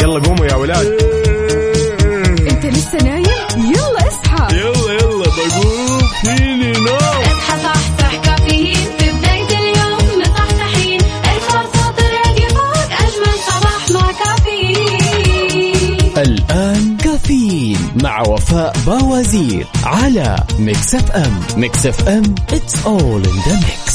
يلا قوموا يا ولاد. انت لسه نايم؟ يلا اصحى. يلا يلا بقوم فيني نوم. اصحى صحصح كافيين. في بداية اليوم مصحصحين. الفرصة تراك فوق أجمل صباح مع كافيين. الآن كافيين مع وفاء باوزير على Mix FM. Mix FM it's all in the mix.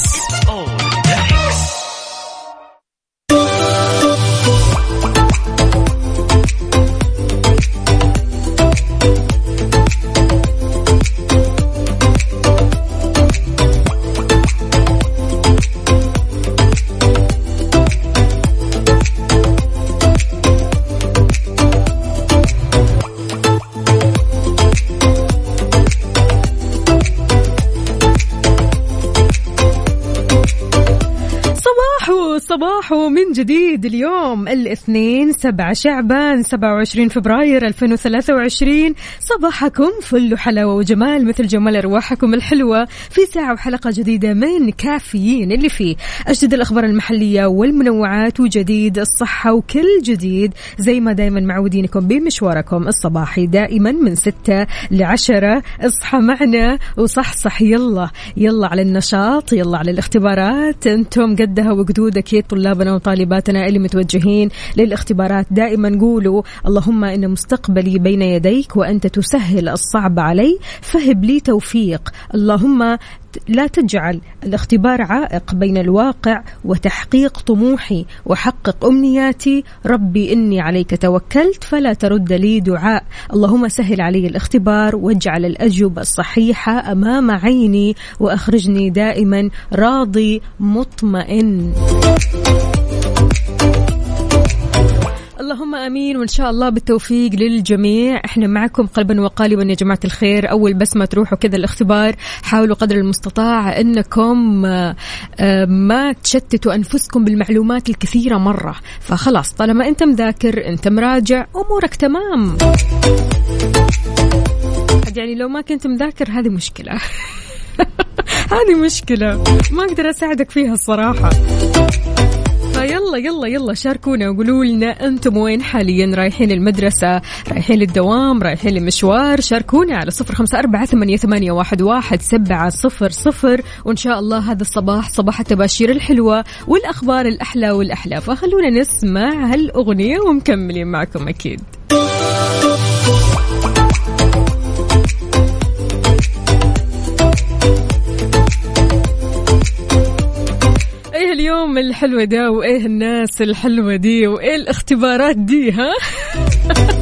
صباحو جديد اليوم الاثنين سبعة شعبان سبعة وعشرين فبراير 2023 صباحكم فل حلاوة وجمال مثل جمال أرواحكم الحلوة في ساعة وحلقة جديدة من كافيين اللي فيه. أجدد الأخبار المحلية والمنوعات وجديد الصحة وكل جديد. زي ما دايما معودينكم بمشواركم الصباحي دائما من ستة لعشرة. اصحى معنا وصحصح. يلا يلا على النشاط يلا على الاختبارات. أنتم قدها وقدود أكيد طلابنا وطالباتنا اللي متوجهين للاختبارات دائما قولوا اللهم إن مستقبلي بين يديك وأنت تسهل الصعب علي فهب لي توفيق. اللهم لا تجعل الاختبار عائق بين الواقع وتحقيق طموحي وحقق أمنياتي. ربي إني عليك توكلت فلا ترد لي دعاء. اللهم سهل علي الاختبار واجعل الأجوبة الصحيحة أمام عيني وأخرجني دائما راضي مطمئن. اللهم آمين وإن شاء الله بالتوفيق للجميع. إحنا معكم قلبا وقالبا يا جماعة الخير. أول بس ما تروحوا كذا الاختبار حاولوا قدر المستطاع إنكم آه، آه، ما تشتتوا أنفسكم بالمعلومات الكثيرة مرة. فخلاص طالما أنت مذاكر أنت مراجع أمورك تمام. يعني لو ما كنت مذاكر هذه مشكلة. هذه مشكلة. ما أقدر أساعدك فيها الصراحة. فيلا يلا يلا شاركونا وقولوا لنا أنتم وين حاليا؟ رايحين المدرسة رايحين للدوام رايحين لمشوار شاركونا على صفر خمسة أربعة ثمانية, ثمانية واحد, واحد سبعة صفر صفر. وإن شاء الله هذا الصباح صباح التباشير الحلوة والأخبار الأحلى والأحلى. فخلونا نسمع هالأغنية ومكملين معكم أكيد. اليوم الحلوة ده وإيه الناس الحلوة دي وإيه الاختبارات دي ها؟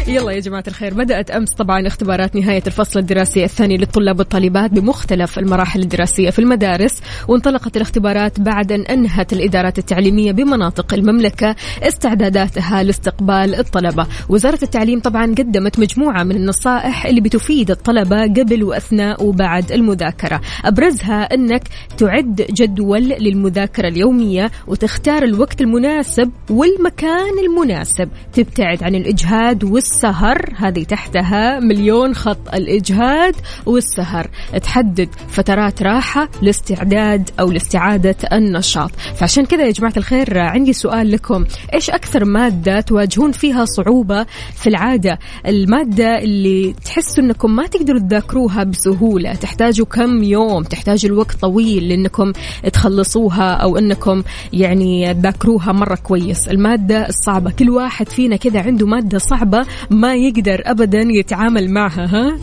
يلا يا جماعة الخير بدأت أمس طبعا اختبارات نهاية الفصل الدراسي الثاني للطلاب والطالبات بمختلف المراحل الدراسية في المدارس وانطلقت الاختبارات بعد أن أنهت الإدارات التعليمية بمناطق المملكة استعداداتها لاستقبال الطلبة. وزارة التعليم طبعا قدمت مجموعة من النصائح اللي بتفيد الطلبة قبل وأثناء وبعد المذاكرة. أبرزها أنك تعد جدول للمذاكرة اليومية وتختار الوقت المناسب والمكان المناسب. تبتعد عن الإجهاد والسهر هذه تحتها مليون خط الإجهاد والسهر. تحدد فترات راحة لاستعداد أو لاستعادة النشاط. فعشان كذا يا جماعة الخير عندي سؤال لكم. إيش أكثر مادة تواجهون فيها صعوبة في العادة؟ المادة اللي تحسوا أنكم ما تقدروا تذاكروها بسهولة. تحتاجوا كم يوم؟ تحتاجوا الوقت طويل لأنكم تخلصوها أو أنكم يعني تذاكروها مرة كويس. المادة الصعبة. كل واحد فينا كذا عنده مادة صعبة ما يقدر أبدا يتعامل معها ها؟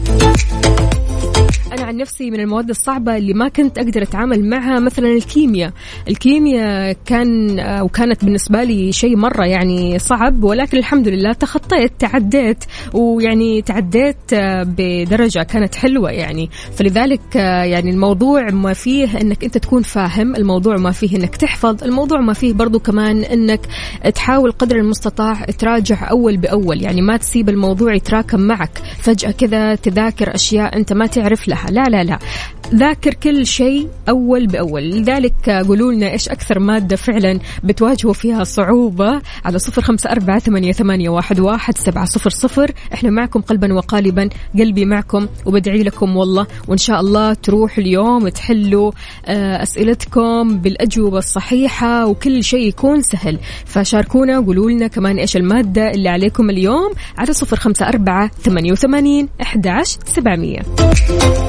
أنا عن نفسي من المواد الصعبة اللي ما كنت أقدر أتعامل معها مثلا الكيمياء. الكيمياء كان أو كانت بالنسبة لي شيء مرة يعني صعب ولكن الحمد لله تخطيت تعديت ويعني تعديت بدرجة كانت حلوة يعني. فلذلك يعني الموضوع ما فيه أنك أنت تكون فاهم الموضوع ما فيه أنك تحفظ الموضوع ما فيه برضو كمان أنك تحاول قدر المستطاع تراجع أول بأول. يعني ما تسيب الموضوع يتراكم معك. فجأة كذا تذاكر أشياء أنت ما تعرف لها كلها لا لا لا. ذاكر كل شيء أول بأول. لذلك قولوا لنا إيش أكثر مادة فعلا بتواجهوا فيها صعوبة على صفر خمسة أربعة ثمانية, ثمانية واحد, واحد سبعة صفر صفر. إحنا معكم قلبا وقالبا قلبي معكم وبدعي لكم والله. وإن شاء الله تروح اليوم تحلوا آه، أسئلتكم بالأجوبة الصحيحة وكل شيء يكون سهل. فشاركونا قولوا لنا كمان إيش المادة اللي عليكم اليوم على صفر خمسة أربعة ثمانية وثمانين أحد سبعمية. صباح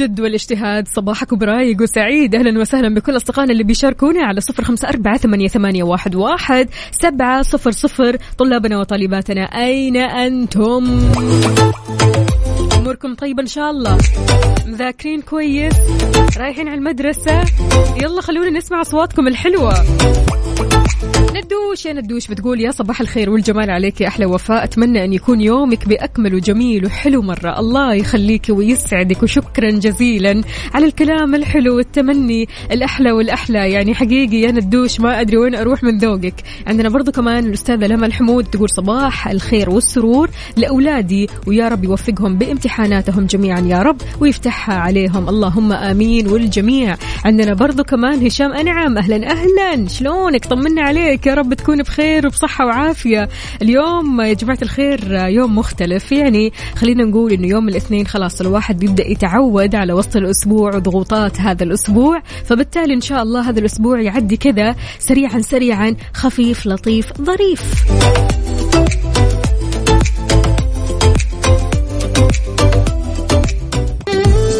الجد والاجتهاد صباحكم برايق وسعيد. أهلا وسهلا بكل أصدقائنا اللي بيشاركونا على صفر خمسة أربعة ثمانية, ثمانية واحد, واحد. سبعة صفر صفر طلابنا وطالباتنا أين أنتم؟ أموركم طيبة إن شاء الله. مذاكرين كويس رايحين على المدرسة. يلا خلونا نسمع أصواتكم الحلوة. ندوش يا ندوش بتقول يا صباح الخير والجمال عليك يا أحلى وفاء. أتمنى أن يكون يومك بأكمل وجميل وحلو مرة. الله يخليك ويسعدك وشكرا جزيلا على الكلام الحلو والتمني الأحلى والأحلى. يعني حقيقي يا ندوش ما أدري وين أروح من ذوقك. عندنا برضو كمان الأستاذة لما الحمود تقول صباح الخير والسرور لأولادي ويا رب يوفقهم بامتحاناتهم جميعا يا رب ويفتحها عليهم. اللهم آمين والجميع. عندنا برضو كمان هشام أنعم أهلا أهلا. شلونك؟ طمنا عليك. يا رب تكون بخير وبصحة وعافية. اليوم يا جماعة الخير يوم مختلف. يعني خلينا نقول إنه يوم الاثنين خلاص الواحد بيبدأ يتعود على وسط الأسبوع وضغوطات هذا الأسبوع. فبالتالي إن شاء الله هذا الأسبوع يعدي كذا سريعا سريعا خفيف لطيف ظريف.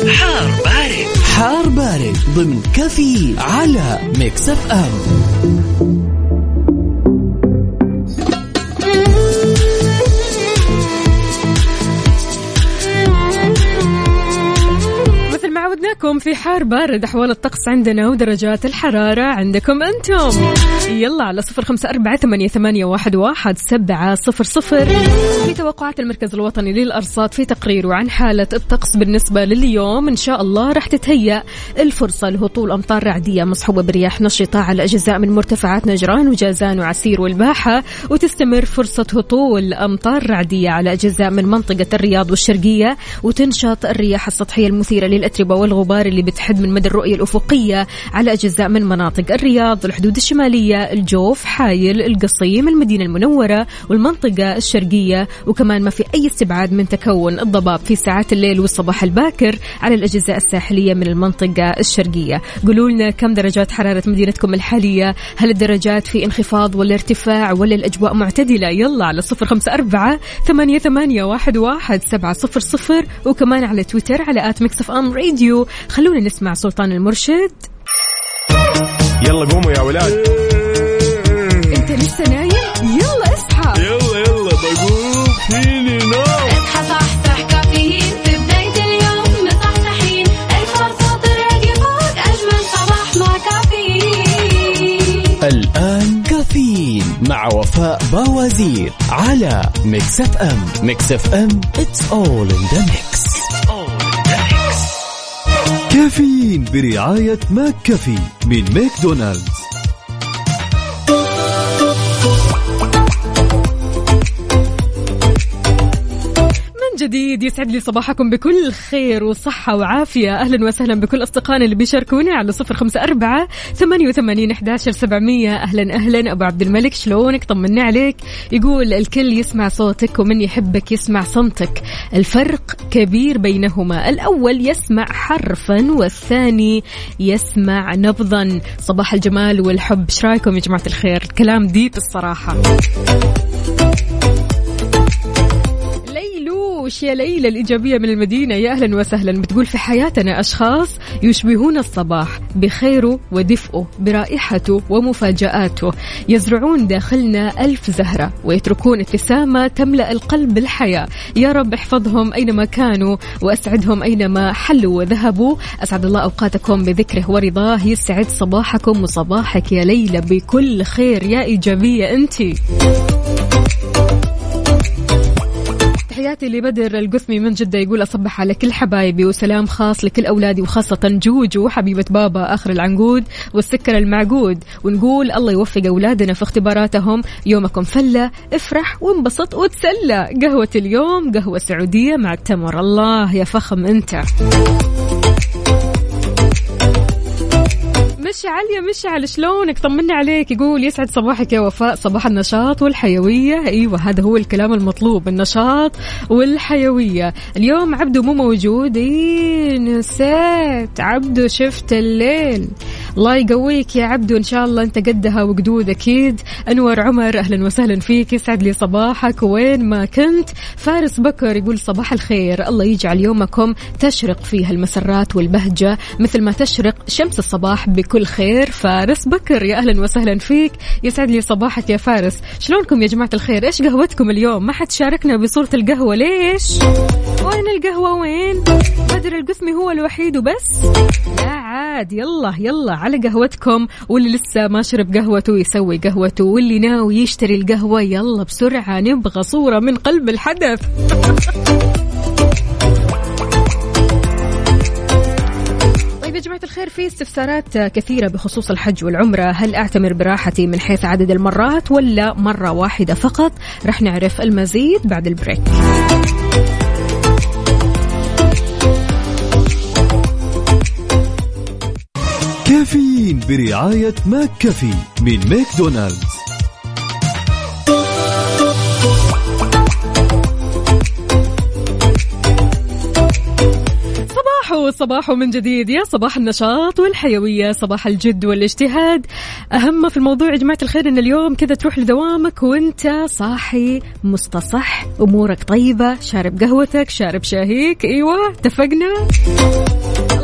حار بارد. حار بارد ضمن كافيين على Mix FM. عودناكم في حار بارد أحوال الطقس عندنا ودرجات الحرارة عندكم أنتم. يلا على صفر خمسة أربعة ثمانية واحد, واحد سبعة صفر صفر. في توقعات المركز الوطني للأرصاد في تقريره عن حالة الطقس بالنسبة لليوم إن شاء الله راح تتهيأ الفرصة لهطول أمطار رعدية مصحوبة برياح نشطة على أجزاء من مرتفعات نجران وجازان وعسير والباحة وتستمر فرصة هطول أمطار رعدية على أجزاء من منطقة الرياض والشرقية وتنشط الرياح السطحية المثيرة للأتربة والغبار اللي بتحد من مدى الرؤية الأفقية على أجزاء من مناطق الرياض الحدود الشمالية الجوف حايل القصيم المدينة المنورة والمنطقة الشرقية وكمان ما في أي استبعاد من تكون الضباب في ساعات الليل والصباح الباكر على الأجزاء الساحلية من المنطقة الشرقية. قولوا لنا كم درجات حرارة مدينتكم الحالية؟ هل الدرجات في انخفاض ولا ارتفاع ولا الأجواء معتدلة؟ يلا على صفر خمسة أربعة ثمانية, ثمانية واحد, واحد سبعة صفر صفر وكمان على تويتر على at Mix FM Radio. خلونا نسمع سلطان المرشد. يلا قوموا يا ولاد. أنت لسه نايم؟ يلا اصحى. يلا. فيني نوم اصحى صحصح كافيين في بداية اليوم مصحصحين. الفرصة تراقي فوق أجمل صباح مع كافيين. الآن كافيين مع وفاء باوزير على Mix FM Mix FM it's all in the mix. كافيين برعاية McCafé من ماكدونالدز. جديد يسعد لي صباحكم بكل خير وصحة وعافية. أهلا وسهلا بكل أصدقائنا اللي بيشاركونا على صفر خمسة أربعة ثمانية وثمانين أحداشر سبعمية. أهلا أهلا. أبو عبد الملك شلونك؟ طمنا عليك. يقول الكل يسمع صوتك ومن يحبك يسمع صمتك. الفرق كبير بينهما. الأول يسمع حرفا والثاني يسمع نبضا. صباح الجمال والحب. إيش رأيكم يا جماعة الخير؟ كلام ديب الصراحة. يا ليلى الإيجابية من المدينة. يا أهلا وسهلا. بتقول في حياتنا أشخاص يشبهون الصباح بخيره ودفئه برائحته ومفاجآته. يزرعون داخلنا ألف زهرة ويتركون ابتسامة تملأ القلب بالحياة. يا رب احفظهم أينما كانوا وأسعدهم أينما حلوا وذهبوا. أسعد الله أوقاتكم بذكره ورضاه. يسعد صباحكم وصباحك يا ليلى بكل خير. يا إيجابية أنتِ. تحياتي لبدر القثمي من جدة يقول أصبح على كل حبايبي وسلام خاص لكل أولادي وخاصة جوجو حبيبة بابا آخر العنقود والسكر المعقود. ونقول الله يوفق أولادنا في اختباراتهم. يومكم فلة افرح وانبسط وتسلى. قهوة اليوم قهوة سعودية مع التمر الله. يا فخم أنت. مشعل يا مشعل شلونك؟ طمنا عليك. يقول يسعد صباحك يا وفاء. صباح النشاط والحيوية. أيوة هذا هو الكلام المطلوب النشاط والحيوية. اليوم عبده مو موجود. إيه نسيت. عبده شفت الليل. الله يقويك يا عبدو. إن شاء الله أنت قدها وقدود أكيد. أنور عمر أهلا وسهلا فيك. يسعد لي صباحك. وين ما كنت. فارس بكر يقول صباح الخير. الله يجعل يومكم تشرق فيه المسرات والبهجة. مثل ما تشرق شمس الصباح بكل خير. فارس بكر يا أهلا وسهلا فيك. يسعد لي صباحك يا فارس. شلونكم يا جماعة الخير؟ إيش قهوتكم اليوم؟ ما حد شاركنا بصورة القهوة. ليش؟ وين القهوة وين؟ بدر القثمي هو الوحيد وبس. لا عاد يلا يلا. على قهوتكم واللي لسه ما شرب قهوته يسوي قهوته واللي ناوي يشتري القهوة يلا بسرعة نبغى صورة من قلب الحدث. طيب يا جماعة الخير في استفسارات كثيرة بخصوص الحج والعمرة. هل أعتمر براحتي من حيث عدد المرات ولا مرة واحدة فقط؟ رح نعرف المزيد بعد ال break. كافيين برعاية McCafé من ماكدونالدز. صباحو صباحو من جديد. يا صباح النشاط والحيوية صباح الجد والاجتهاد. أهم في الموضوع يا جماعة الخير أن اليوم كذا تروح لدوامك وأنت صاحي مستصح أمورك طيبة شارب قهوتك شارب شاهيك. أيوة اتفقنا؟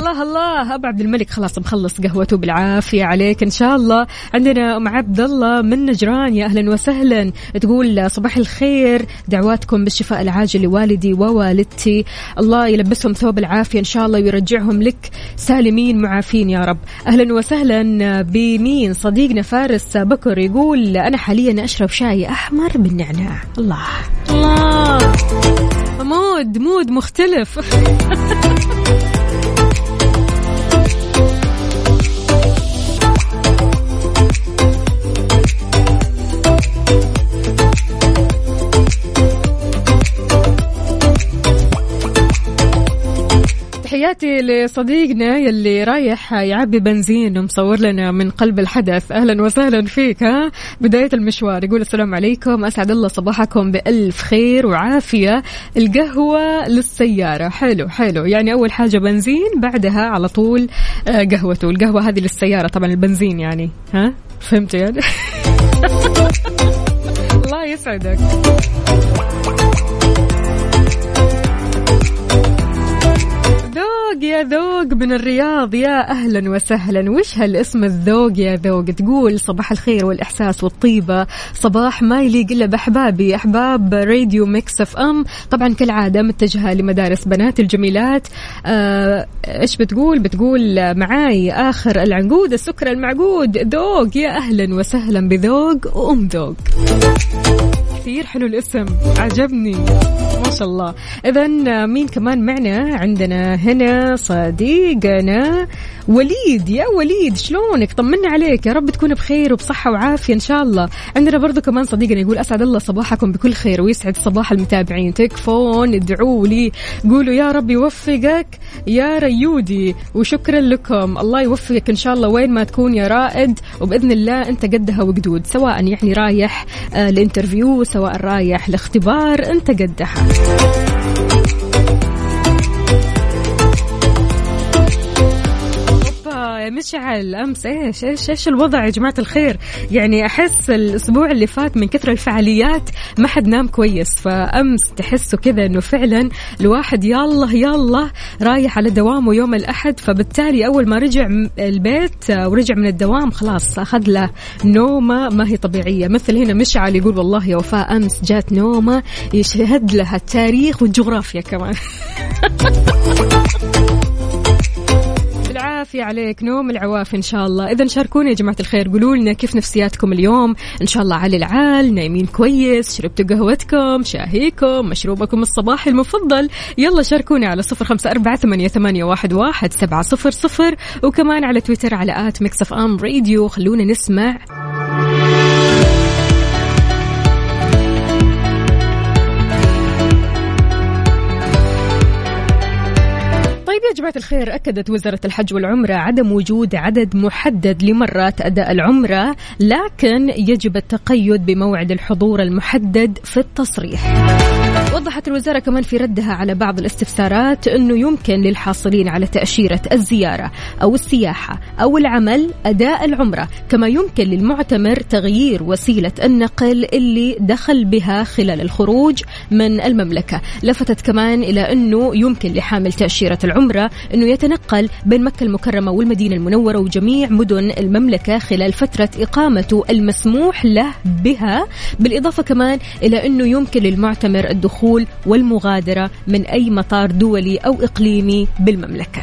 الله الله. ابو عبد الملك خلاص مخلص قهوته بالعافية عليك. إن شاء الله عندنا أم عبد الله من نجران. يا أهلا وسهلا. تقول صباح الخير. دعواتكم بالشفاء العاجل لوالدي ووالدتي. الله يلبسهم ثوب العافية. إن شاء الله ويرجعهم لك سالمين معافين يا رب. أهلا وسهلا. بمين؟ صديقنا فارس بكر يقول أنا حاليا أشرب شاي أحمر بالنعناع. الله. الله. mood mood مختلف. تحياتي لصديقنا يلي رايح يعبي بنزين ومصور لنا من قلب الحدث. أهلا وسهلا فيك ها؟ بداية المشوار يقول السلام عليكم. أسعد الله صباحكم بألف خير وعافية. القهوة للسيارة. حلو حلو. يعني أول حاجة بنزين بعدها على طول آه، قهوته. القهوة هذه للسيارة طبعا البنزين يعني ها؟ فهمت يعني؟ الله يسعدك. ذوق يا ذوق من الرياض يا أهلا وسهلا. وش هالاسم الذوق يا ذوق؟ تقول صباح الخير والإحساس والطيبة. صباح ما يليق إلا بأحبابي. أحباب راديو Mix FM. طبعا كالعادة متجهة لمدارس بنات الجميلات. آه، إيش بتقول؟ بتقول معاي آخر العنقود السكر المعقود. ذوق يا أهلا وسهلا بذوق وأم ذوق. كثير حلو الاسم. عجبني. ما شاء الله. اذا مين كمان معنا؟ عندنا هنا صديقنا وليد. يا وليد شلونك؟ طمنا عليك. يا رب تكون بخير وبصحة وعافية إن شاء الله. عندنا برضو كمان صديقنا يقول أسعد الله صباحكم بكل خير ويسعد صباح المتابعين. تكفون ادعوا لي. قولوا يا رب يوفقك يا ريودي. وشكرا لكم. الله يوفقك إن شاء الله وين ما تكون يا رائد. وبإذن الله أنت قدها وقدود سواء يعني رايح آه الانترفيو سواء رايح لاختبار أنت قدها. مشعل أمس إيش إيش إيش الوضع يا جماعة الخير؟ يعني أحس الأسبوع اللي فات من كثر الفعاليات ما حد نام كويس فأمس تحسوا كذا إنه فعلا الواحد يلا يلا رايح على دوامه يوم الأحد فبالتالي أول ما رجع البيت آه، ورجع من الدوام خلاص أخذ له نومة ما هي طبيعية. مثل هنا مشعل يقول والله يا وفاء أمس جات نومة يشهد لها التاريخ والجغرافيا كمان. العافية عليك نوم العوافي إن شاء الله. إذا شاركونا يا جماعة الخير قولوا لنا كيف نفسياتكم اليوم. إن شاء الله على العال نايمين كويس شربتوا قهوتكم شاهيكم مشروبكم الصباحي المفضل. يلا شاركونا على صفر خمسة أربعة ثمانية, واحد, واحد سبعة صفر صفر. وكمان على تويتر على at Mix FM Radio. خلونا نسمع جماعة الخير. أكدت وزارة الحج والعمرة عدم وجود عدد محدد لمرات أداء العمرة لكن يجب التقيد بموعد الحضور المحدد في التصريح. وضحت الوزارة كمان في ردها على بعض الاستفسارات أنه يمكن للحاصلين على تأشيرة الزيارة أو السياحة أو العمل أداء العمرة كما يمكن للمعتمر تغيير وسيلة النقل اللي دخل بها خلال الخروج من المملكة. لفتت كمان إلى أنه يمكن لحامل تأشيرة العمرة أنه يتنقل بين مكة المكرمة والمدينة المنورة وجميع مدن المملكة خلال فترة إقامته المسموح له بها بالإضافة كمان إلى أنه يمكن للمعتمر الدخول والمغادرة من أي مطار دولي أو إقليمي بالمملكة.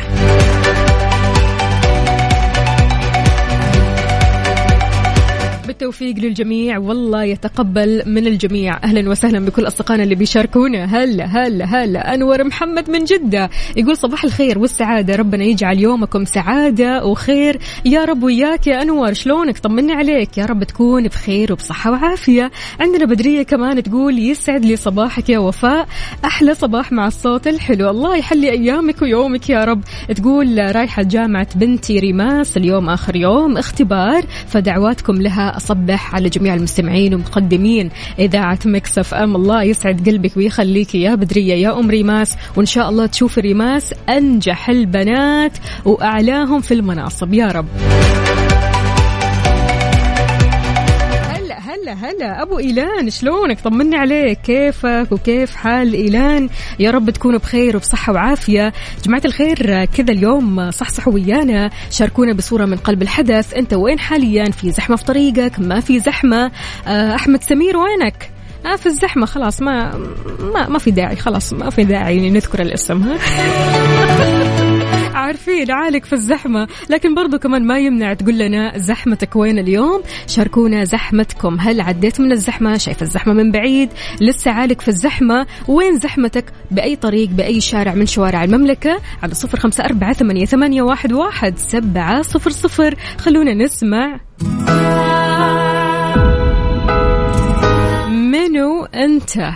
بالتوفيق للجميع. والله يتقبل من الجميع. أهلا وسهلا بكل أصدقائنا اللي بيشاركونا. هلا هلا هلا. أنور محمد من جدة يقول صباح الخير والسعادة. ربنا يجعل يومكم سعادة وخير. يا رب وياك يا أنور شلونك؟ طمني عليك. يا رب تكون بخير وبصحة وعافية. عندنا بدرية كمان تقول يسعد لي صباحك يا وفاء. أحلى صباح مع الصوت الحلو. الله يحلي أيامك ويومك يا رب. تقول رايحة جامعة بنتي ريماس. اليوم آخر يوم اختبار فدعواتكم لها اصبح على جميع المستمعين ومقدمين إذاعة Mix FM الله يسعد قلبك ويخليك يا بدرية يا أم ريماس. وإن شاء الله تشوفي ريماس أنجح البنات وأعلاهم في المناصب. يا رب. هلا هلا. أبو إيلان شلونك؟ طمني عليك. كيفك وكيف حال إيلان؟ يا رب تكونوا بخير وبصحة وعافية. جماعة الخير كذا اليوم صحصحوا ويانا. شاركونا بصورة من قلب الحدث. أنت وين حاليا؟ في زحمة في طريقك؟ ما في زحمة؟ آه، أحمد سمير وينك؟ آه في الزحمة. خلاص ما ما ما في داعي. خلاص ما في داعي نذكر الاسم. ها؟ عارفين عالق في الزحمة. لكن برضو كمان ما يمنع تقول لنا زحمتك وين اليوم؟ شاركونا زحمتكم. هل عديت من الزحمة؟ شايف الزحمة من بعيد؟ لسه عالق في الزحمة؟ وين زحمتك؟ بأي طريق بأي شارع من شوارع المملكة؟ على صفر خمسة أربعة ثمانية, ثمانية واحد, واحد سبعة صفر صفر. خلونا نسمع. منو أنت؟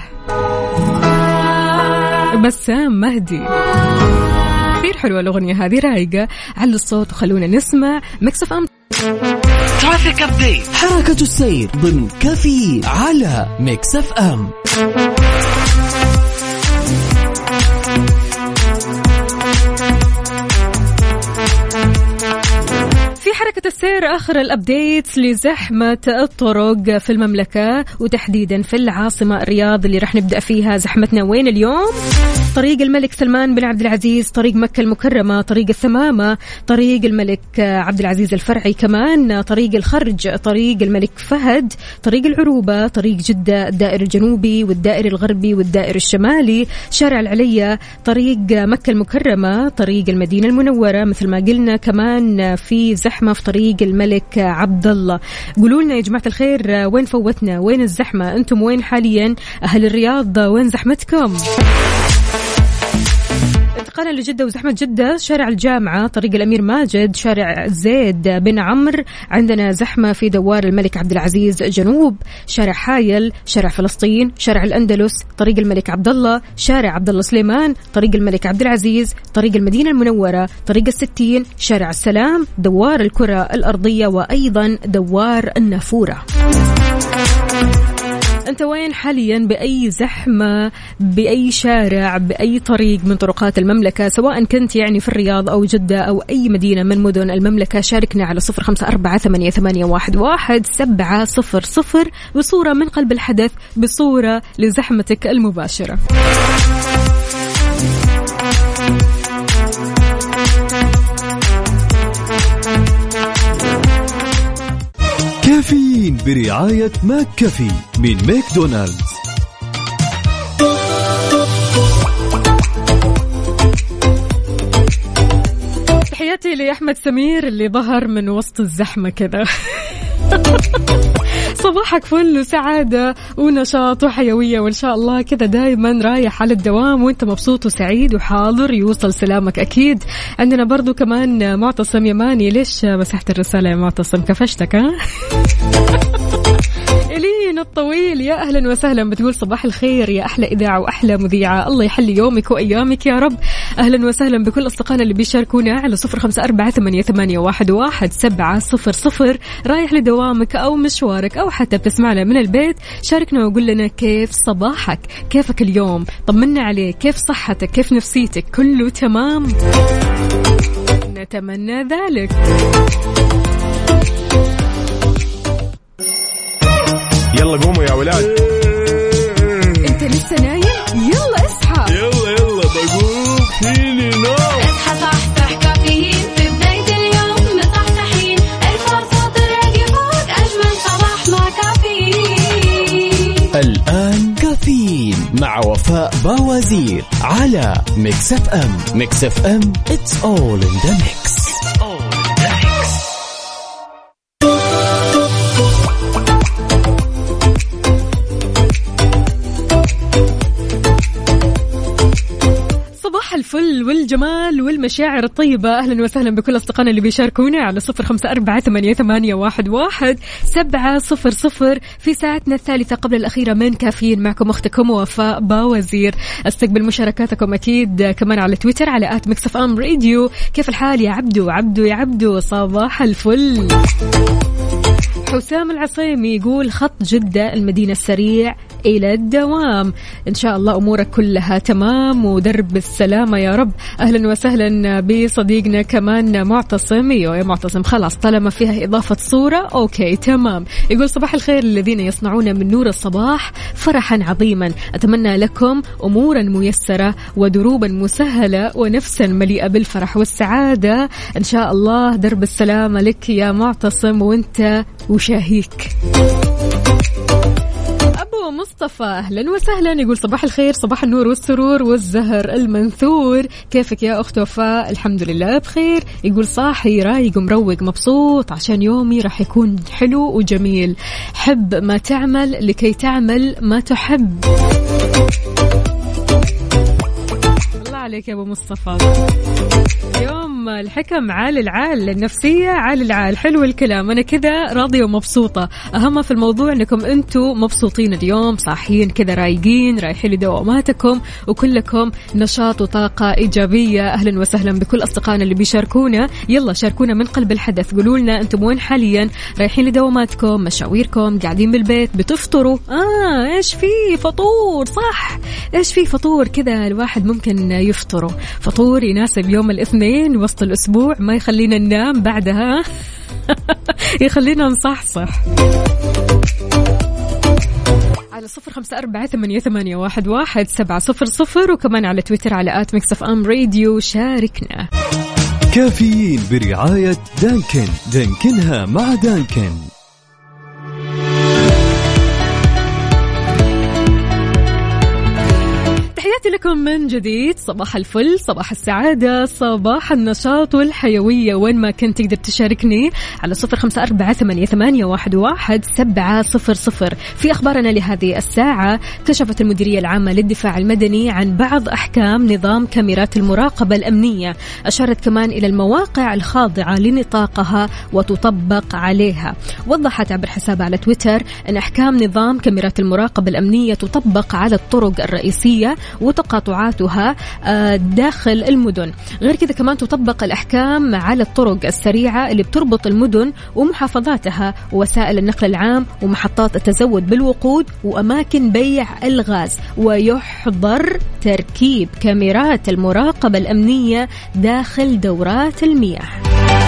بسام مهدي. كثير حلوة الأغنية هذه رايقة. على الصوت وخلونا نسمع Mix FM traffic update حركة السير ضمن كافيين على Mix FM حركة السير آخر ال updates لزحمة الطرق في المملكة وتحديدا في العاصمة الرياض اللي راح نبدأ فيها زحمتنا. وين اليوم؟ طريق الملك سلمان بن عبد العزيز طريق مكة المكرمة طريق الثمامة طريق الملك عبد العزيز الفرعي كمان طريق الخرج طريق الملك فهد طريق العروبة طريق جدة الدائر الجنوبي والدائر الغربي والدائر الشمالي شارع العليا طريق مكة المكرمة طريق المدينة المنورة مثل ما قلنا كمان في زحمة في طريق الملك عبد الله قولوا لنا يا جماعة الخير وين فوتنا؟ وين الزحمة؟ أنتم وين حاليا؟ أهل الرياض وين زحمتكم؟ انتقالا لجدة وزحمة جدة شارع الجامعة طريق الأمير ماجد شارع زيد بن عمرو. عندنا زحمة في دوار الملك عبد العزيز جنوب شارع حايل شارع فلسطين شارع الأندلس طريق الملك عبد الله شارع عبد الله سليمان طريق الملك عبد العزيز طريق المدينة المنورة طريق الستين شارع السلام دوار الكرة الأرضية وأيضا دوار النافورة. أنت وين حاليا؟ بأي زحمة؟ بأي شارع؟ بأي طريق من طرقات المملكة؟ سواء كنت يعني في الرياض أو جدة أو أي مدينة من مدن المملكة شاركنا على صفر أربعة ثمانية, ثمانية واحد, واحد سبعة صفر صفر بصورة من قلب الحدث بصورة لزحمتك المباشرة. كافيين برعاية McCafé من ماكدونالدز. تحياتي لأحمد سمير اللي ظهر من وسط الزحمة كذا صباحك فل وسعادة ونشاط وحيوية وإن شاء الله كذا دايما رايح على الدوام وأنت مبسوط وسعيد وحاضر يوصل سلامك أكيد. عندنا برضو كمان معتصم يماني ليش مسحت الرسالة يا معتصم؟ كفشتك ها؟ إلين الطويل. يا أهلا وسهلا بتقول صباح الخير. يا أحلى إذاعة وأحلى مذيعة. الله يحلي يومك وأيامك يا رب. أهلا وسهلا بكل أصدقائنا اللي بيشاركونا على صفر خمسة أربعة ثمانية, ثمانية واحد, واحد سبعة صفر صفر. رايح لدوامك أو مشوارك أو حتى بتسمعنا من البيت شاركنا وقول لنا كيف صباحك؟ كيفك اليوم؟ طمنا عليك. كيف صحتك؟ كيف نفسيتك؟ كله تمام. نتمنى ذلك. يلا قوموا يا ولاد. انت لسه نايم؟ يلا اصحى. يلا يلا بقوم. فيني نوم. اصحى صحصح كافيين. في بداية اليوم مصحصحين الفرصة تراقي فوق أجمل صباح مع كافيين. الآن كافيين مع وفاء باوزير على Mix FM. Mix FM it's all in the mix. والجمال والمشاعر الطيبة. أهلا وسهلا بكل أصدقائنا اللي بيشاركونا على صفر خمسة أربعة ثمانية, واحد سبعة صفر صفر في ساعتنا الثالثة قبل الأخيرة. من كافيين معكم أختكم وفاء باوزير. أستقبل مشاركاتكم أكيد كمان على تويتر على at Mix FM Radio. كيف الحال يا عبدو؟ عبدو يا عبدو صباح الفل. حسام العصيمي يقول خط جدة المدينة السريع إلى الدوام. إن شاء الله أمورك كلها تمام ودرب السلامة يا رب. أهلا وسهلا بصديقنا كمان معتصم. يا معتصم خلاص طالما فيها إضافة صورة أوكي تمام. يقول صباح الخير الذين يصنعون من نور الصباح فرحا عظيما. أتمنى لكم أمورا ميسرة ودروبا مسهلة ونفسا مليئة بالفرح والسعادة. إن شاء الله درب السلامة لك يا معتصم وأنت وشاهيك. أبو مصطفى أهلا وسهلا. يقول صباح الخير صباح النور والسرور والزهر المنثور. كيفك يا أخت وفاء؟ الحمد لله بخير. يقول صاحي رايق ومروق مبسوط. عشان يومي راح يكون حلو وجميل. حب ما تعمل لكي تعمل ما تحب. الله عليك يا أبو مصطفى. الحكم عال العال النفسية عال العال. حلو الكلام. أنا كذا راضية ومبسوطة. أهم في الموضوع أنكم أنتم مبسوطين اليوم صاحيين كذا رايقين رايحين لدواماتكم وكلكم نشاط وطاقة إيجابية. أهلا وسهلا بكل أصدقائنا اللي بيشاركونا. يلا شاركونا من قلب الحدث. قولوا لنا أنتم وين حاليا؟ رايحين لدواماتكم مشاويركم قاعدين بالبيت بتفطروا؟ آه إيش في فطور؟ صح. إيش في فطور؟ كذا الواحد ممكن يفطره. فطور يناسب يوم الاثنين وسط الأسبوع ما يخلينا ننام بعدها. يخلينا نصحصح. على صفر خمسة أربعة ثمانية, ثمانية واحد, واحد سبعة صفر صفر وكمان على تويتر على at Mix FM Radio. شاركنا. كافيين برعاية دانكن. دانكنها مع دانكن. تحياتي لكم من جديد. صباح الفل صباح السعادة صباح النشاط والحيوية. وين ما كنت تقدر تشاركني على صفر خمسة أربعة ثمانية, واحد سبعة صفر صفر. في أخبارنا لهذه الساعة كشفت المديرية العامة للدفاع المدني عن بعض أحكام نظام كاميرات المراقبة الأمنية. أشارت كمان إلى المواقع الخاضعة لنطاقها وتطبق عليها. وضحت عبر حسابها على تويتر أن أحكام نظام كاميرات المراقبة الأمنية تطبق على الطرق الرئيسية وتقاطعاتها آه، داخل المدن. غير كذا كمان تطبق الأحكام على الطرق السريعة اللي بتربط المدن ومحافظاتها ووسائل النقل العام ومحطات التزود بالوقود وأماكن بيع الغاز. ويحظر تركيب كاميرات المراقبة الأمنية داخل دورات المياه.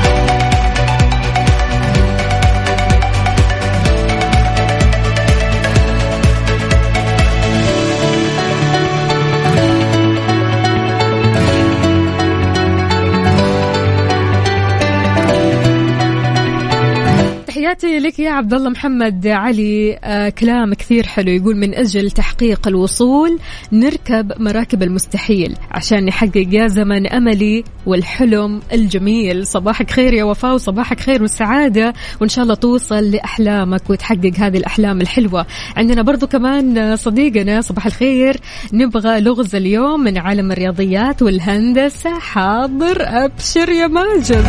تحياتي لك يا عبد الله محمد علي. آه كلام كثير حلو يقول من أجل تحقيق الوصول نركب مراكب المستحيل عشان نحقق يا زمن أملي والحلم الجميل. صباحك خير يا وفاء وصباحك خير والسعادة وإن شاء الله توصل لأحلامك وتحقق هذه الأحلام الحلوة. عندنا برضو كمان صديقنا صباح الخير. نبغى لغز اليوم من عالم الرياضيات والهندسة. حاضر أبشر يا ماجد.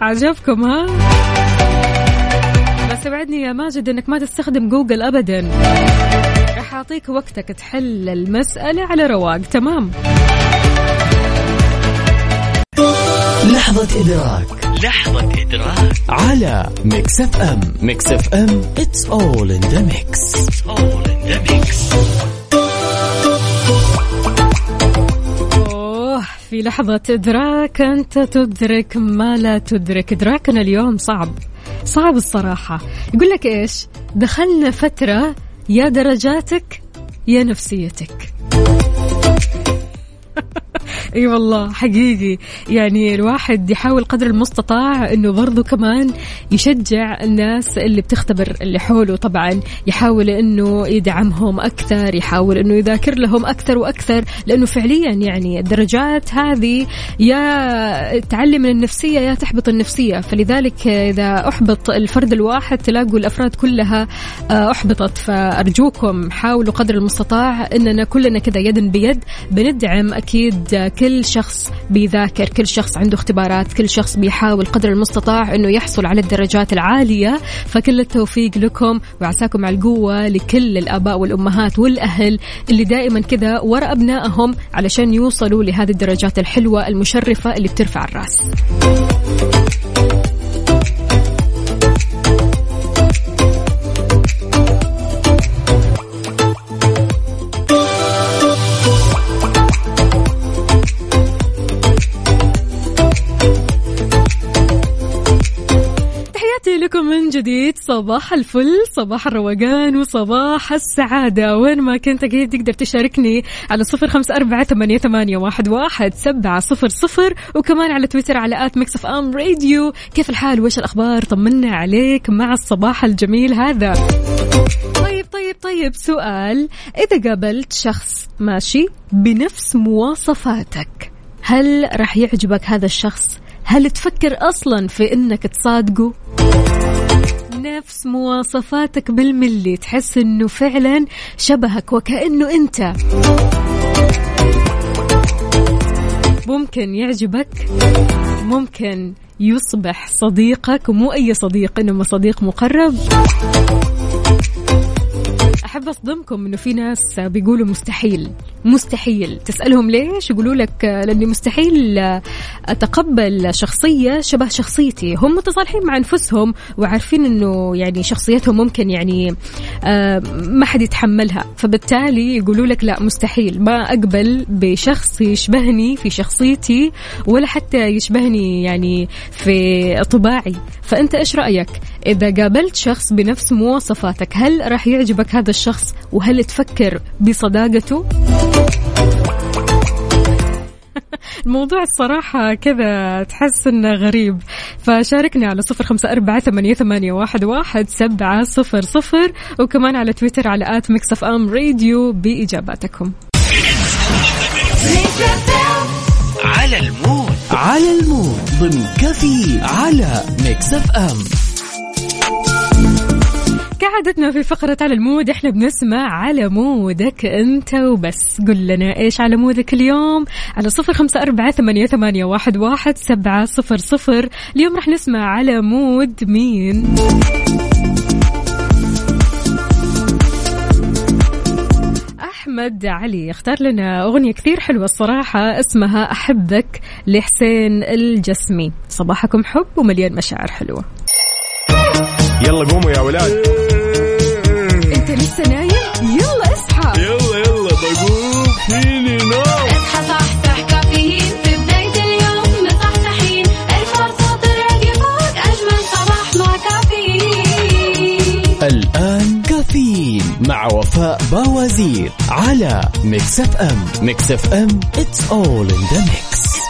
عجبكم ها؟ بس وعدني يا ماجد إنك ما تستخدم جوجل ابدا. راح أعطيك وقتك تحل المسألة على رواق تمام؟ لحظة إدراك. لحظة إدراك. على Mix FM. Mix FM it's all in the mix. It's all in the mix. في لحظة إدراك أنت تدرك ما لا تدرك. إدراكنا اليوم صعب صعب الصراحة. يقول لك إيش؟ دخلنا فترة يا درجاتك يا نفسيتك. اي والله حقيقي. يعني الواحد يحاول قدر المستطاع إنه برضو كمان يشجع الناس اللي بتختبر اللي حوله. طبعا يحاول إنه يدعمهم أكثر يحاول إنه يذاكر لهم أكثر وأكثر لأنه فعليا يعني الدرجات هذه يا تعلي من النفسية يا تحبط النفسية. فلذلك إذا أحبط الفرد الواحد تلاقوا الأفراد كلها آه، أحبطت. فأرجوكم حاولوا قدر المستطاع إننا كلنا كذا يدا بيد بندعم أكيد كل شخص بيذاكر كل شخص عنده اختبارات كل شخص بيحاول قدر المستطاع إنه يحصل على الدرجات العالية. فكل التوفيق لكم وعساكم على القوة لكل الآباء والأمهات والأهل اللي دائما كذا ورا أبنائهم علشان يوصلوا لهذه الدرجات الحلوة المشرفة اللي بترفع الرأس. لكم من جديد. صباح الفل صباح الروقان وصباح السعادة. وين ما كنت أكيد تقدر تشاركني على صفر خمسة أربعة ثمانية, ثمانية واحد, واحد سبعة صفر صفر وكمان على تويتر على at Mix FM Radio. كيف الحال؟ وش الأخبار؟ طمنا عليك مع الصباح الجميل هذا. طيب طيب طيب سؤال. إذا قابلت شخص ماشي بنفس مواصفاتك هل راح يعجبك هذا الشخص؟ هل تفكر أصلا في إنك تصادقه؟ نفس مواصفاتك بالملي تحس إنه فعلا شبهك وكأنه أنت ممكن يعجبك ممكن يصبح صديقك ومو أي صديق إنما صديق مقرب أحب أصدمكم إنه في ناس بيقولوا مستحيل مستحيل. تسألهم ليش؟ يقولوا لك لأني مستحيل أتقبل شخصية شبه شخصيتي. هم متصالحين مع أنفسهم وعارفين إنه يعني شخصيتهم ممكن يعني آه، ما حد يتحملها. فبالتالي يقولوا لك لا مستحيل. ما أقبل بشخص يشبهني في شخصيتي ولا حتى يشبهني يعني في طباعي. فأنت إيش رأيك؟ إذا قابلت شخص بنفس مواصفاتك هل راح يعجبك هذا الشخص؟ وهل تفكر بصداقته؟ الموضوع الصراحة كذا تحس إنه غريب. فشاركنا على صفر خمسة أربعة ثمانية, ثمانية واحد, واحد سبعة صفر صفر وكمان على تويتر على at Mix FM Radio بإجاباتكم. على ال mood. على ال mood. ضمن كافيين على Mix FM. كعادتنا في فقرة على ال mood إحنا بنسمع على mood ك أنت وبس. قل لنا إيش على mood ك اليوم؟ على صفر خمسة أربعة ثمانية, ثمانية واحد, واحد سبعة صفر صفر. اليوم رح نسمع على mood مين؟ أحمد علي. اختار لنا أغنية كثير حلوة الصراحة اسمها أحبك لحسين الجسمي. صباحكم حب ومليان مشاعر حلوة. يلا قوموا يا ولاد. يلا يلا بقوم فيني نوم اصحى صحصح كافيين في بداية اليوم مصحصحين ارفع صوت فوق أجمل صباح مع كافيين الآن كافيين مع وفاء باوزير على Mix FM. Mix FM it's all in the mix.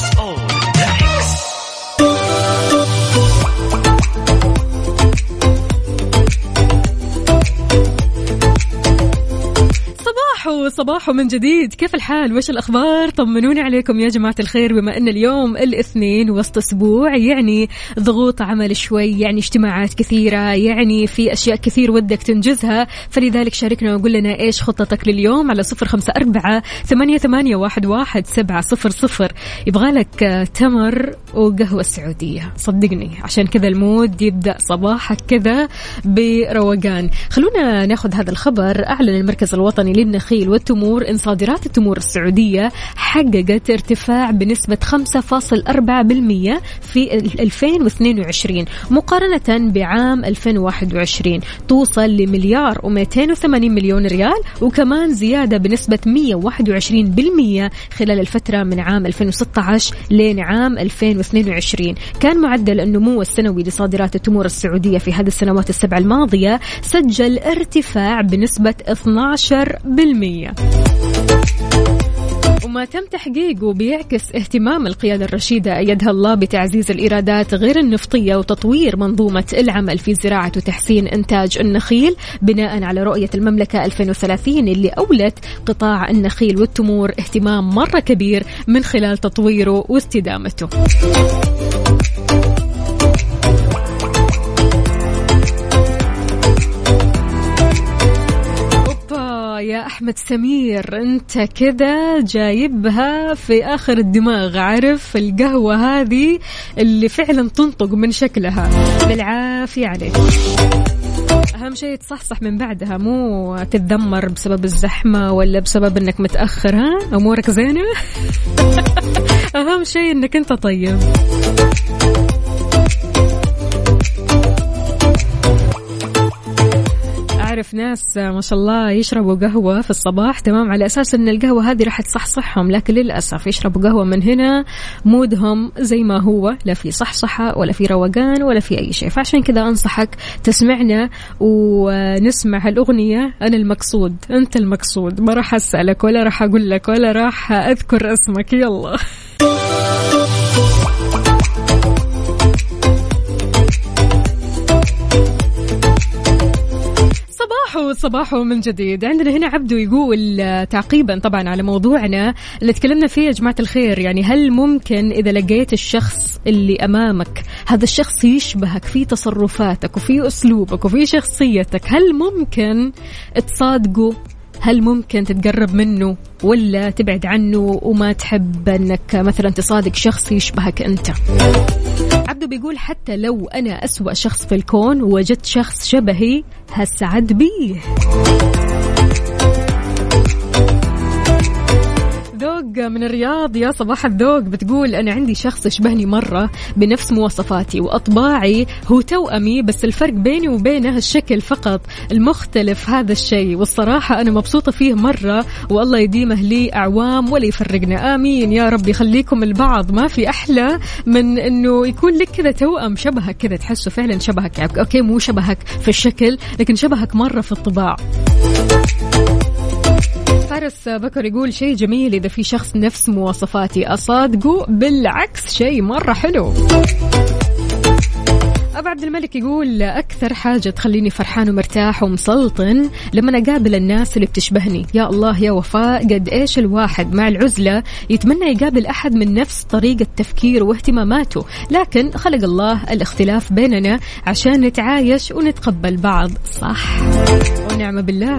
الصباح ومن جديد. كيف الحال؟ وش الأخبار؟ طمنوني عليكم يا جماعة الخير. بما أن اليوم الاثنين وسط أسبوع يعني ضغوط عمل شوي يعني اجتماعات كثيرة يعني في أشياء كثير ودك تنجزها. فلذلك شاركنا وقول لنا إيش خطتك لليوم على صفر خمسة أربعة ثمانية, ثمانية واحد, واحد سبعة صفر صفر. يبغالك تمر وقهوة سعودية. صدقني عشان كذا المود يبدأ صباحك كذا بروقان. خلونا ناخذ هذا الخبر. أعلن المركز الوطني للنخيل والتمور إن صادرات التمور السعودية حققت ارتفاع بنسبة 5.4% في 2022 مقارنة بعام 2021 توصل لمليار و280 مليون ريال وكمان زيادة بنسبة 121% خلال الفترة من عام 2016 لين عام 2022 كان معدل النمو السنوي لصادرات التمور السعودية في هذه السنوات السبع الماضية سجل ارتفاع بنسبة 12% وما تم تحقيقه بيعكس اهتمام القيادة الرشيدة أيدها الله بتعزيز الإيرادات غير النفطية وتطوير منظومة العمل في زراعة وتحسين إنتاج النخيل بناء على رؤية المملكة 2030 اللي أولت قطاع النخيل والتمور اهتمام مرة كبير من خلال تطويره واستدامته. يا أحمد سمير أنت كذا جايبها في آخر الدماغ عارف القهوة هذه اللي فعلا تنطق من شكلها. بالعافية عليك. أهم شيء تصحصح من بعدها مو تتذمر بسبب الزحمة ولا بسبب إنك متأخر ها؟ أمورك زينة؟ أهم شيء إنك أنت طيب. أعرف ناس ما شاء الله يشربوا قهوة في الصباح تمام؟ على أساس أن القهوة هذه راح تصحصحهم لكن للأسف يشربوا قهوة من هنا مودهم زي ما هو لا في صحصحة ولا في روقان ولا في أي شيء. فعشان كذا أنصحك تسمعنا ونسمع هالأغنية. أنا المقصود أنت المقصود. ما راح أسألك ولا راح أقول لك ولا راح أذكر اسمك. يلا. صباحو صباحو من جديد. عندنا هنا عبدو يقول آه، تعقيبا طبعا على موضوعنا اللي تكلمنا فيه يا جماعة الخير. يعني هل ممكن إذا لقيت الشخص اللي أمامك هذا الشخص يشبهك في تصرفاتك وفي أسلوبك وفي شخصيتك هل ممكن تصادقه؟ هل ممكن تتقرب منه ولا تبعد عنه وما تحب أنك مثلا تصادق شخص يشبهك أنت؟ عبدو بيقول حتى لو أنا أسوأ شخص في الكون ووجدت شخص شبهي هسعد بيه. ذوق من الرياض يا صباح الذوق. بتقول أنا عندي شخص يشبهني مرة بنفس مواصفاتي وأطباعي هو توأمي بس الفرق بيني وبينه الشكل فقط المختلف هذا الشيء. والصراحة أنا مبسوطة فيه مرة والله يديمه لي أعوام ولا يفرقنا. آمين. يا رب يخليكم البعض. ما في أحلى من أنه يكون لك كذا توأم شبهك كذا تحسه فعلا شبهك. يعني أوكي مو شبهك في الشكل لكن شبهك مرة في الطباع. فارس بكر يقول شيء جميل إذا في شخص نفس مواصفاتي. أصادقه بالعكس شيء مرة حلو. أبو عبد الملك يقول أكثر حاجة تخليني فرحان ومرتاح ومسلطن لما أقابل الناس اللي بتشبهني. يا الله يا وفاء قد إيش الواحد مع العزلة يتمنى يقابل أحد من نفس طريقة تفكيره واهتماماته. لكن خلق الله الاختلاف بيننا عشان نتعايش ونتقبل بعض. صح. ونعم بالله.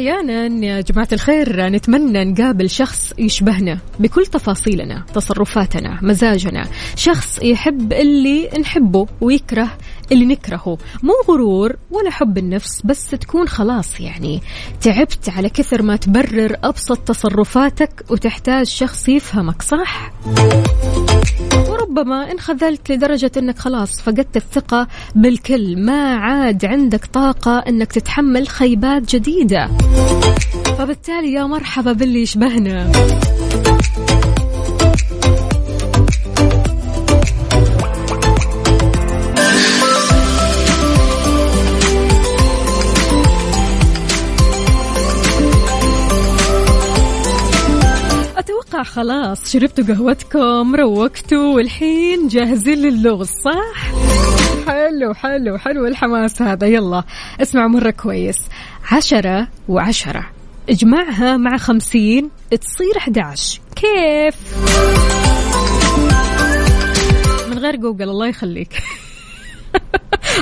أحيانا يا جماعة الخير نتمنى نقابل شخص يشبهنا بكل تفاصيلنا تصرفاتنا مزاجنا. شخص يحب اللي نحبه ويكره اللي نكرهه. مو غرور ولا حب النفس بس تكون خلاص يعني. تعبت على كثر ما تبرر أبسط تصرفاتك وتحتاج شخص يفهمك صح؟ وربما انخذلت لدرجة إنك خلاص فقدت الثقة بالكل. ما عاد عندك طاقة إنك تتحمل خيبات جديدة. فبالتالي يا مرحبا باللي يشبهنا. خلاص شربتوا قهوتكم روقتوا والحين جاهزين للغز صح؟ حلو حلو حلو الحماس هذا. يلا اسمع مرة كويس. عشرة وعشرة. اجمعها مع خمسين تصير 11 كيف؟ من غير جوجل الله يخليك.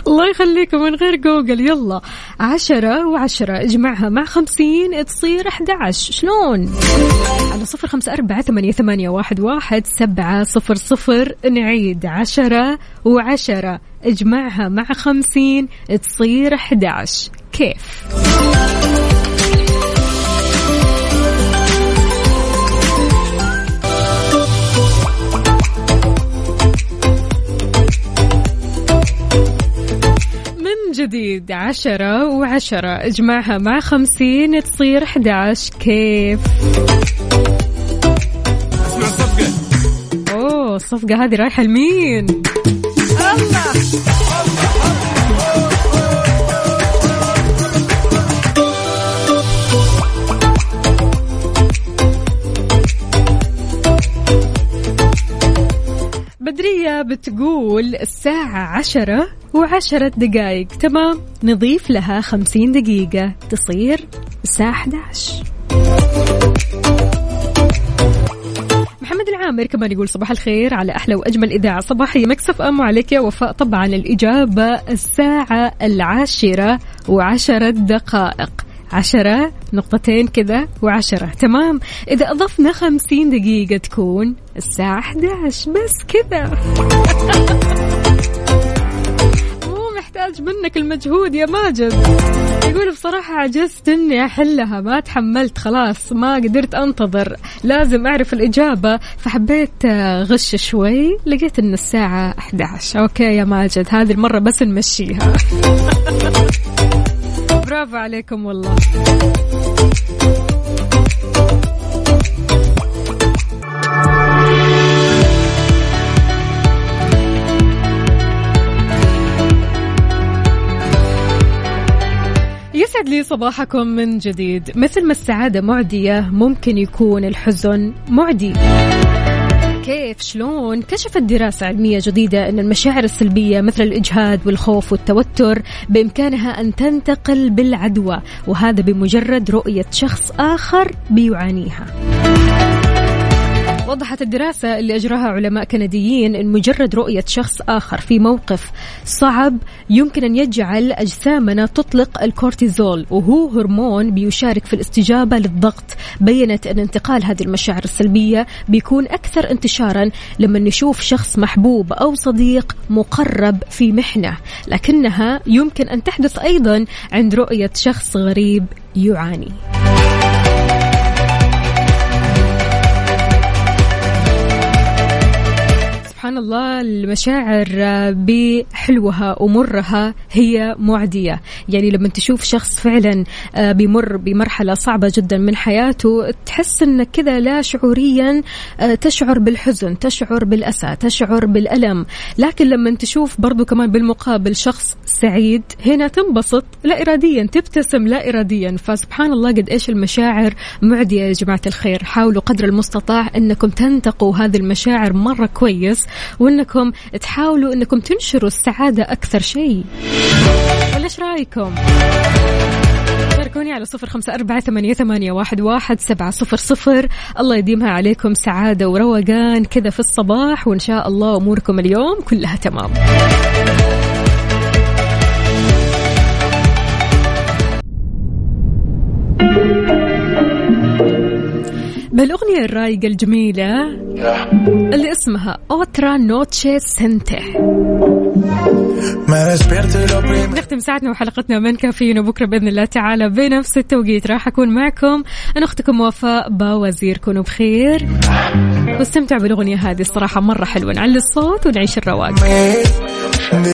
الله يخليكم من غير جوجل. يلا عشرة وعشرة. اجمعها مع خمسين تصير 11 شلون؟ على صفر خمسة أربعة ثمانية, ثمانية واحد, واحد سبعة صفر صفر. نعيد. عشرة وعشرة. اجمعها مع خمسين تصير 11 كيف؟ جديد عشرة وعشرة. اجمعها مع خمسين تصير 11 كيف؟ اسمع الصفقة أوه الصفقة هذه رايحة لمين؟ بدرية بتقول الساعة عشرة. وعشرة دقايق تمام؟ نضيف لها خمسين دقيقة تصير الساعة 11 محمد العامر كمان يقول صباح الخير على أحلى وأجمل إذاعة. صباحيه مكسف ام عليك يا وفاء. طبعا الإجابة الساعة العاشرة وعشرة دقائق. عشرة نقطتين كذا وعشرة تمام؟ إذا أضفنا خمسين دقيقة تكون الساعة 11 بس كذا. مو محتاج منك المجهود يا ماجد. يقول بصراحة عجزت إني أحلها ما تحملت خلاص ما قدرت أنتظر. لازم أعرف الإجابة. فحبيت آه، غش شوي لقيت إن الساعة 11 أوكي يا ماجد هذه المرة بس نمشيها. برافو عليكم والله. لي صباحكم من جديد. مثل ما السعادة معدية ممكن يكون الحزن معدي. كيف؟ شلون؟ كشفت دراسة علمية جديدة أن المشاعر السلبية مثل الإجهاد والخوف والتوتر بإمكانها أن تنتقل بالعدوى وهذا بمجرد رؤية شخص آخر بيعانيها. وضحت الدراسة اللي أجراها علماء كنديين أن مجرد رؤية شخص آخر في موقف صعب يمكن أن يجعل أجسامنا تطلق الكورتيزول وهو هرمون بيشارك في الاستجابة للضغط بينت أن انتقال هذه المشاعر السلبية بيكون أكثر انتشارا لما نشوف شخص محبوب أو صديق مقرب في محنة لكنها يمكن أن تحدث أيضا عند رؤية شخص غريب يعاني. سبحان الله المشاعر آه، بحلوها ومرها هي معدية. يعني لما تشوف شخص فعلا آه، بيمر بمرحلة صعبة جدا من حياته تحس إنك كذا لا شعوريا آه، تشعر بالحزن تشعر بالأسى تشعر بالألم. لكن لما تشوف برضو كمان بالمقابل شخص سعيد هنا تنبسط لا إراديا تبتسم لا إراديا. فسبحان الله قد إيش المشاعر معدية يا جماعة الخير. حاولوا قدر المستطاع أنكم تنتقوا هذه المشاعر مرة كويس. وأنكم تحاولوا أنكم تنشروا السعادة أكثر شيء. ولا إيش رأيكم؟ شاركوني على صفر خمسة أربعة ثمانية, ثمانية واحد, واحد سبعة صفر صفر. الله يديمها عليكم سعادة وروقان كذا في الصباح وإن شاء الله أموركم اليوم كلها تمام. بالأغنية الرايقة الجميلة؟ اللي اسمها أوترا نوتشي سنتي. نختم ساعتنا وحلقتنا من كافيين وبكرة بإذن الله تعالى بنفس التوقيت. راح أكون معكم. أنا أختكم وفاء باوزير كونوا بخير. واستمتعوا بالأغنية هذه الصراحة مرة حلوة. نعلي الصوت ونعيش الرواق.